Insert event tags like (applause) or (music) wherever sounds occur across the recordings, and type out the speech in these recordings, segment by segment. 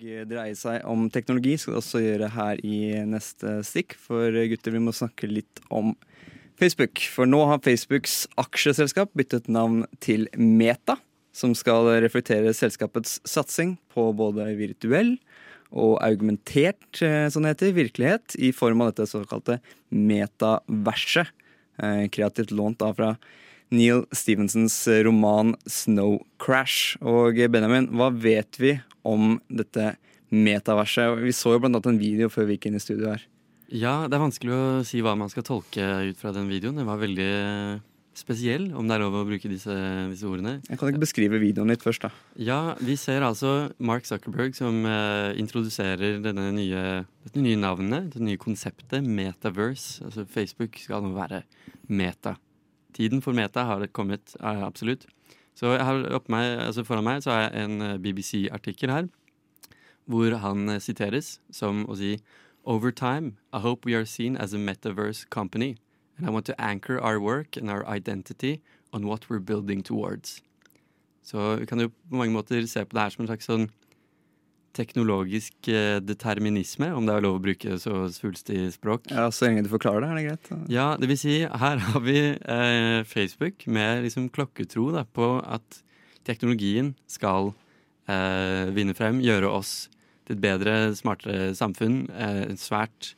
Og dreie seg om teknologi skal det også gjøre her i neste stikk. For gutter, vi må snakke litt om Facebook. For nå har Facebooks aksjeselskap byttet navn til Meta. Som skal reflektere selskapets satsing på både virtuell og augmentert eh, sånn heter, virkelighet i form av dette såkalte metaverset. Eh, kreativt lånt da fra Neil Stevensons roman 'Snow Crash'. Og Benjamin, hva vet vi om dette metaverset? Vi så jo blant annet en video før vi gikk inn i studio her. Ja, det er vanskelig å si hva man skal tolke ut fra den videoen. Den var veldig spesiell, om det er lov å bruke disse, disse ordene. Jeg kan ikke beskrive videoen litt først, da. Ja, vi ser altså Mark Zuckerberg som eh, introduserer denne nye, dette nye navnet, det nye konseptet Metaverse. Altså Facebook skal nå være meta. Tiden for meta har kommet, absolutt. Så oppe meg, altså foran meg så har jeg en eh, BBC-artikkel her, hvor han eh, siteres som å si Over time, I hope we are seen as a metaverse company, and I want to anchor our work and our identity on what we're building towards. Så vi kan jo på mange måter se på det her som en slags sånn teknologisk eh, determinisme, om det er lov å bruke så svulstig språk. Ja, Så lenge du forklarer det, er det greit? Ja, det vil si, her (laughs) har vi eh, Facebook med liksom klokketro da, på at teknologien skal eh, vinne frem, gjøre oss til et bedre, smartere samfunn. Eh, svært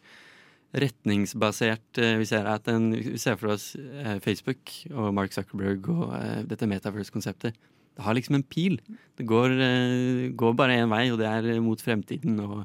retningsbasert eh, Vi ser, at den, vi ser for oss eh, Facebook og Mark Zuckerberg og dette metaverse-konseptet. Det har liksom en pil. Det går, eh, går bare én vei, og det er mot fremtiden og,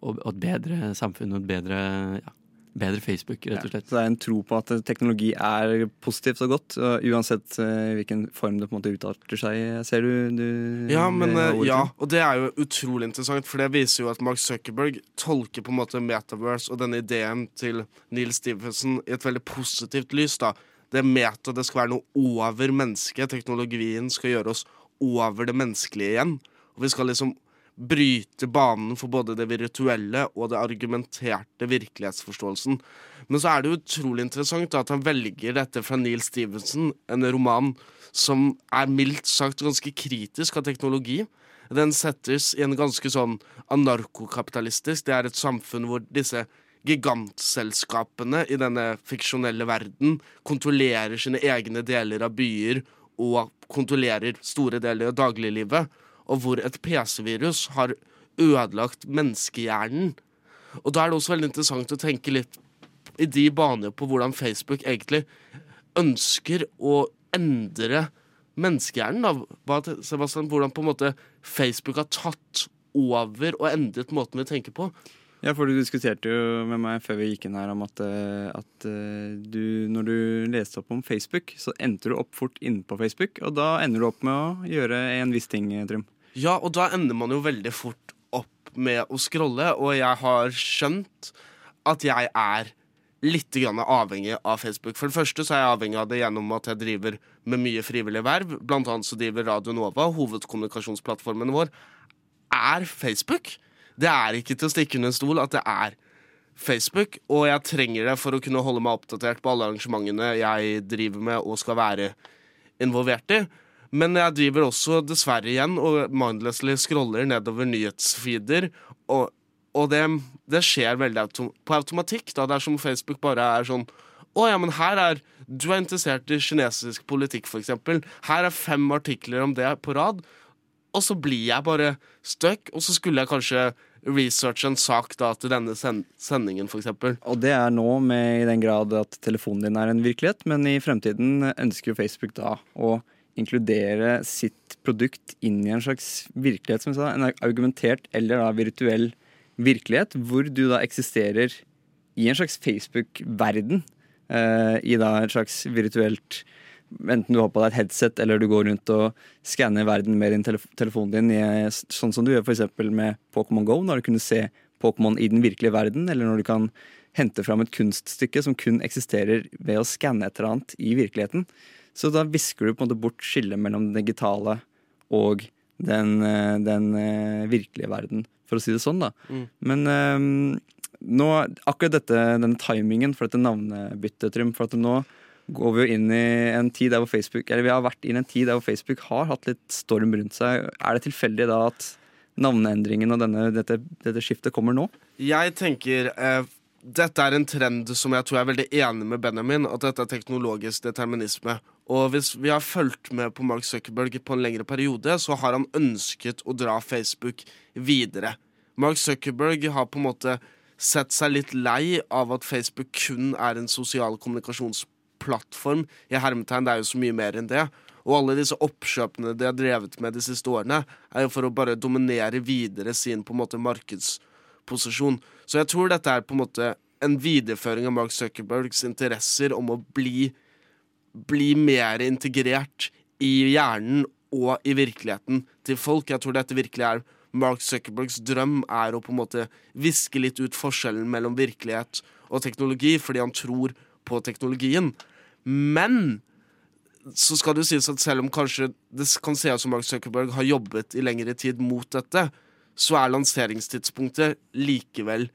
og, og et bedre samfunn og et bedre, ja, bedre Facebook, rett og slett. Så det er en tro på at teknologi er positivt og godt, og uansett eh, hvilken form det på en måte utarter seg i. Ser du, du Ja, men eh, ja, og det er jo utrolig interessant, for det viser jo at Mark Zuckerberg tolker på en måte Metaverse og denne ideen til Neil Stevenson i et veldig positivt lys. da. Det meta, det skal være noe over mennesket. Teknologien skal gjøre oss over det menneskelige igjen. Og vi skal liksom bryte banen for både det virtuelle og det argumenterte virkelighetsforståelsen. Men så er det utrolig interessant at han velger dette fra Neil Stevenson, en roman som er mildt sagt ganske kritisk av teknologi. Den settes i en ganske sånn anarkokapitalistisk. Det er et samfunn hvor disse gigantselskapene i denne fiksjonelle verden kontrollerer sine egne deler av byer og kontrollerer store deler av dagliglivet, og hvor et PC-virus har ødelagt menneskehjernen. Og da er det også veldig interessant å tenke litt i de baner på hvordan Facebook egentlig ønsker å endre menneskehjernen. da. Sebastian, hvordan på en måte Facebook har tatt over og endret måten vi tenker på. Ja, for du diskuterte jo med meg før vi gikk inn her om at, eh, at eh, du, når du leste opp om Facebook, så endte du opp fort inne på Facebook, og da ender du opp med å gjøre en viss ting, Trym. Ja, og da ender man jo veldig fort opp med å scrolle, og jeg har skjønt at jeg er litt avhengig av Facebook. For det første så er jeg avhengig av det gjennom at jeg driver med mye frivillig verv. Blant annet så driver Radio Nova, hovedkommunikasjonsplattformen vår, er Facebook. Det er ikke til å stikke under en stol at det er Facebook, og jeg trenger det for å kunne holde meg oppdatert på alle arrangementene jeg driver med og skal være involvert i. Men jeg driver også dessverre igjen og mindlessly scroller nedover nyhetsfeeder. Og, og det, det skjer veldig autom på automatikk. da Det er som Facebook bare er sånn Å ja, men her er Du er interessert i kinesisk politikk, f.eks. Her er fem artikler om det på rad. Og så blir jeg bare stuck, og så skulle jeg kanskje researche en sak da til denne sen sendingen, f.eks. Og det er nå med i den grad at telefonen din er en virkelighet, men i fremtiden ønsker jo Facebook da å inkludere sitt produkt inn i en slags virkelighet, som jeg sa, en argumentert eller da virtuell virkelighet, hvor du da eksisterer i en slags Facebook-verden. Eh, I da et slags virtuelt enten du har på deg et headset eller du går rundt og skanner verden med din telef telefonen din, i, sånn som du gjør f.eks. med Pokémon Go, når du kunne se Pokémon i den virkelige verden, eller når du kan hente fram et kunststykke som kun eksisterer ved å skanne et eller annet i virkeligheten. Så da visker du på en måte bort skillet mellom det digitale og den, eh, den eh, virkelige verden, for å si det sånn, da. Mm. Men um, nå, akkurat dette, denne timingen for dette navnebyttet, Trym, for at nå går vi jo inn i en tid der hvor Facebook Eller vi har vært inn i en tid der hvor Facebook har hatt litt storm rundt seg. Er det tilfeldig da at navneendringen og denne, dette, dette skiftet kommer nå? Jeg tenker eh, dette er en trend som jeg tror jeg er veldig enig med Benjamin, at dette er teknologisk determinisme. Og hvis vi har fulgt med på Mark Zuckerberg på en lengre periode, så har han ønsket å dra Facebook videre. Mark Zuckerberg har på en måte sett seg litt lei av at Facebook kun er en sosial kommunikasjonsplattform. I hermetegn, det er jo så mye mer enn det. Og alle disse oppkjøpene de har drevet med de siste årene, er jo for å bare dominere videre sin på en måte markedsposisjon. Så jeg tror dette er på en måte en videreføring av Mark Zuckerbergs interesser om å bli, bli mer integrert i hjernen og i virkeligheten til folk. Jeg tror dette virkelig er Mark Zuckerbergs drøm er å på en måte viske litt ut forskjellen mellom virkelighet og teknologi, fordi han tror på teknologien. Men så skal det jo sies at selv om kanskje det kan se ut som Mark Zuckerberg har jobbet i lengre tid mot dette, så er lanseringstidspunktet likevel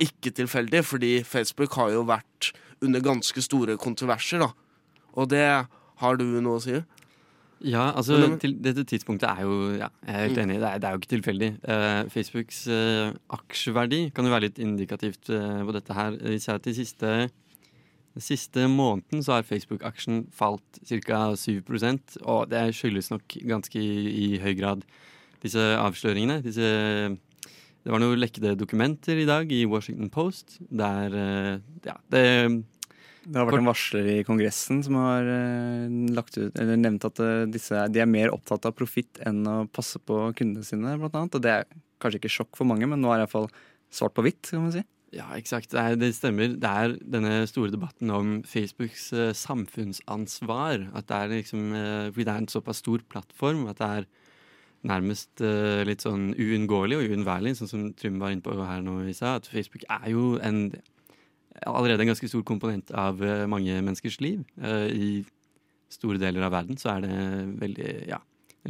ikke tilfeldig, fordi Facebook har jo vært under ganske store kontroverser, da. Og det har du noe å si? Ja, altså Men- til, Dette tidspunktet er jo ja, Jeg er helt Mm. enig, det er, det er jo ikke tilfeldig. Uh, Facebooks uh, aksjeverdi kan jo være litt indikativt uh, på dette her. Hvis jeg til de siste, den siste måneden så har Facebook-aksjen falt ca. 7% og det skyldes nok ganske i, i høy grad disse avsløringene. Disse det var noen lekkede dokumenter i dag i Washington Post der eh, ja, det Det har vært en varsler i Kongressen som har eh, ut, nevnt at eh, disse, de er mer opptatt av profitt enn å passe på kundene sine, blant annet. Og det er kanskje ikke sjokk for mange, men nå er det iallfall svart på hvitt, kan man si. Ja, eksakt. Det, det stemmer. Det er denne store debatten om Facebooks eh, samfunnsansvar. At det er liksom eh, det er en såpass stor plattform at det er nærmest eh, litt sånn uunngåelig og uunnværlig, sånn som Trym var inne på her nå i stad. At Facebook er jo en allerede en ganske stor komponent av eh, mange menneskers liv. Eh, I store deler av verden så er det veldig Ja.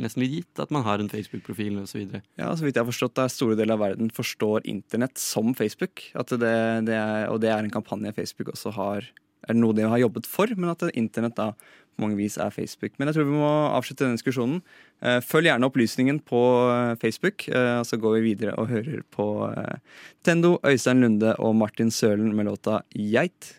Nesten litt gitt at man har en Facebook-profil osv. Ja, så vidt jeg har forstått, er store deler av verden forstår internett som Facebook. Det, det er, og det er en kampanje Facebook også har Er det noe de har jobbet for, men at internett da på mange vis er Facebook. Men jeg tror vi må avslutte denne diskusjonen. Eh, Følg gjerne opplysningen på eh, Facebook, eh, og så går vi videre og hører på Tendo, Øystein Lunde og Martin Sølen med låta Geit.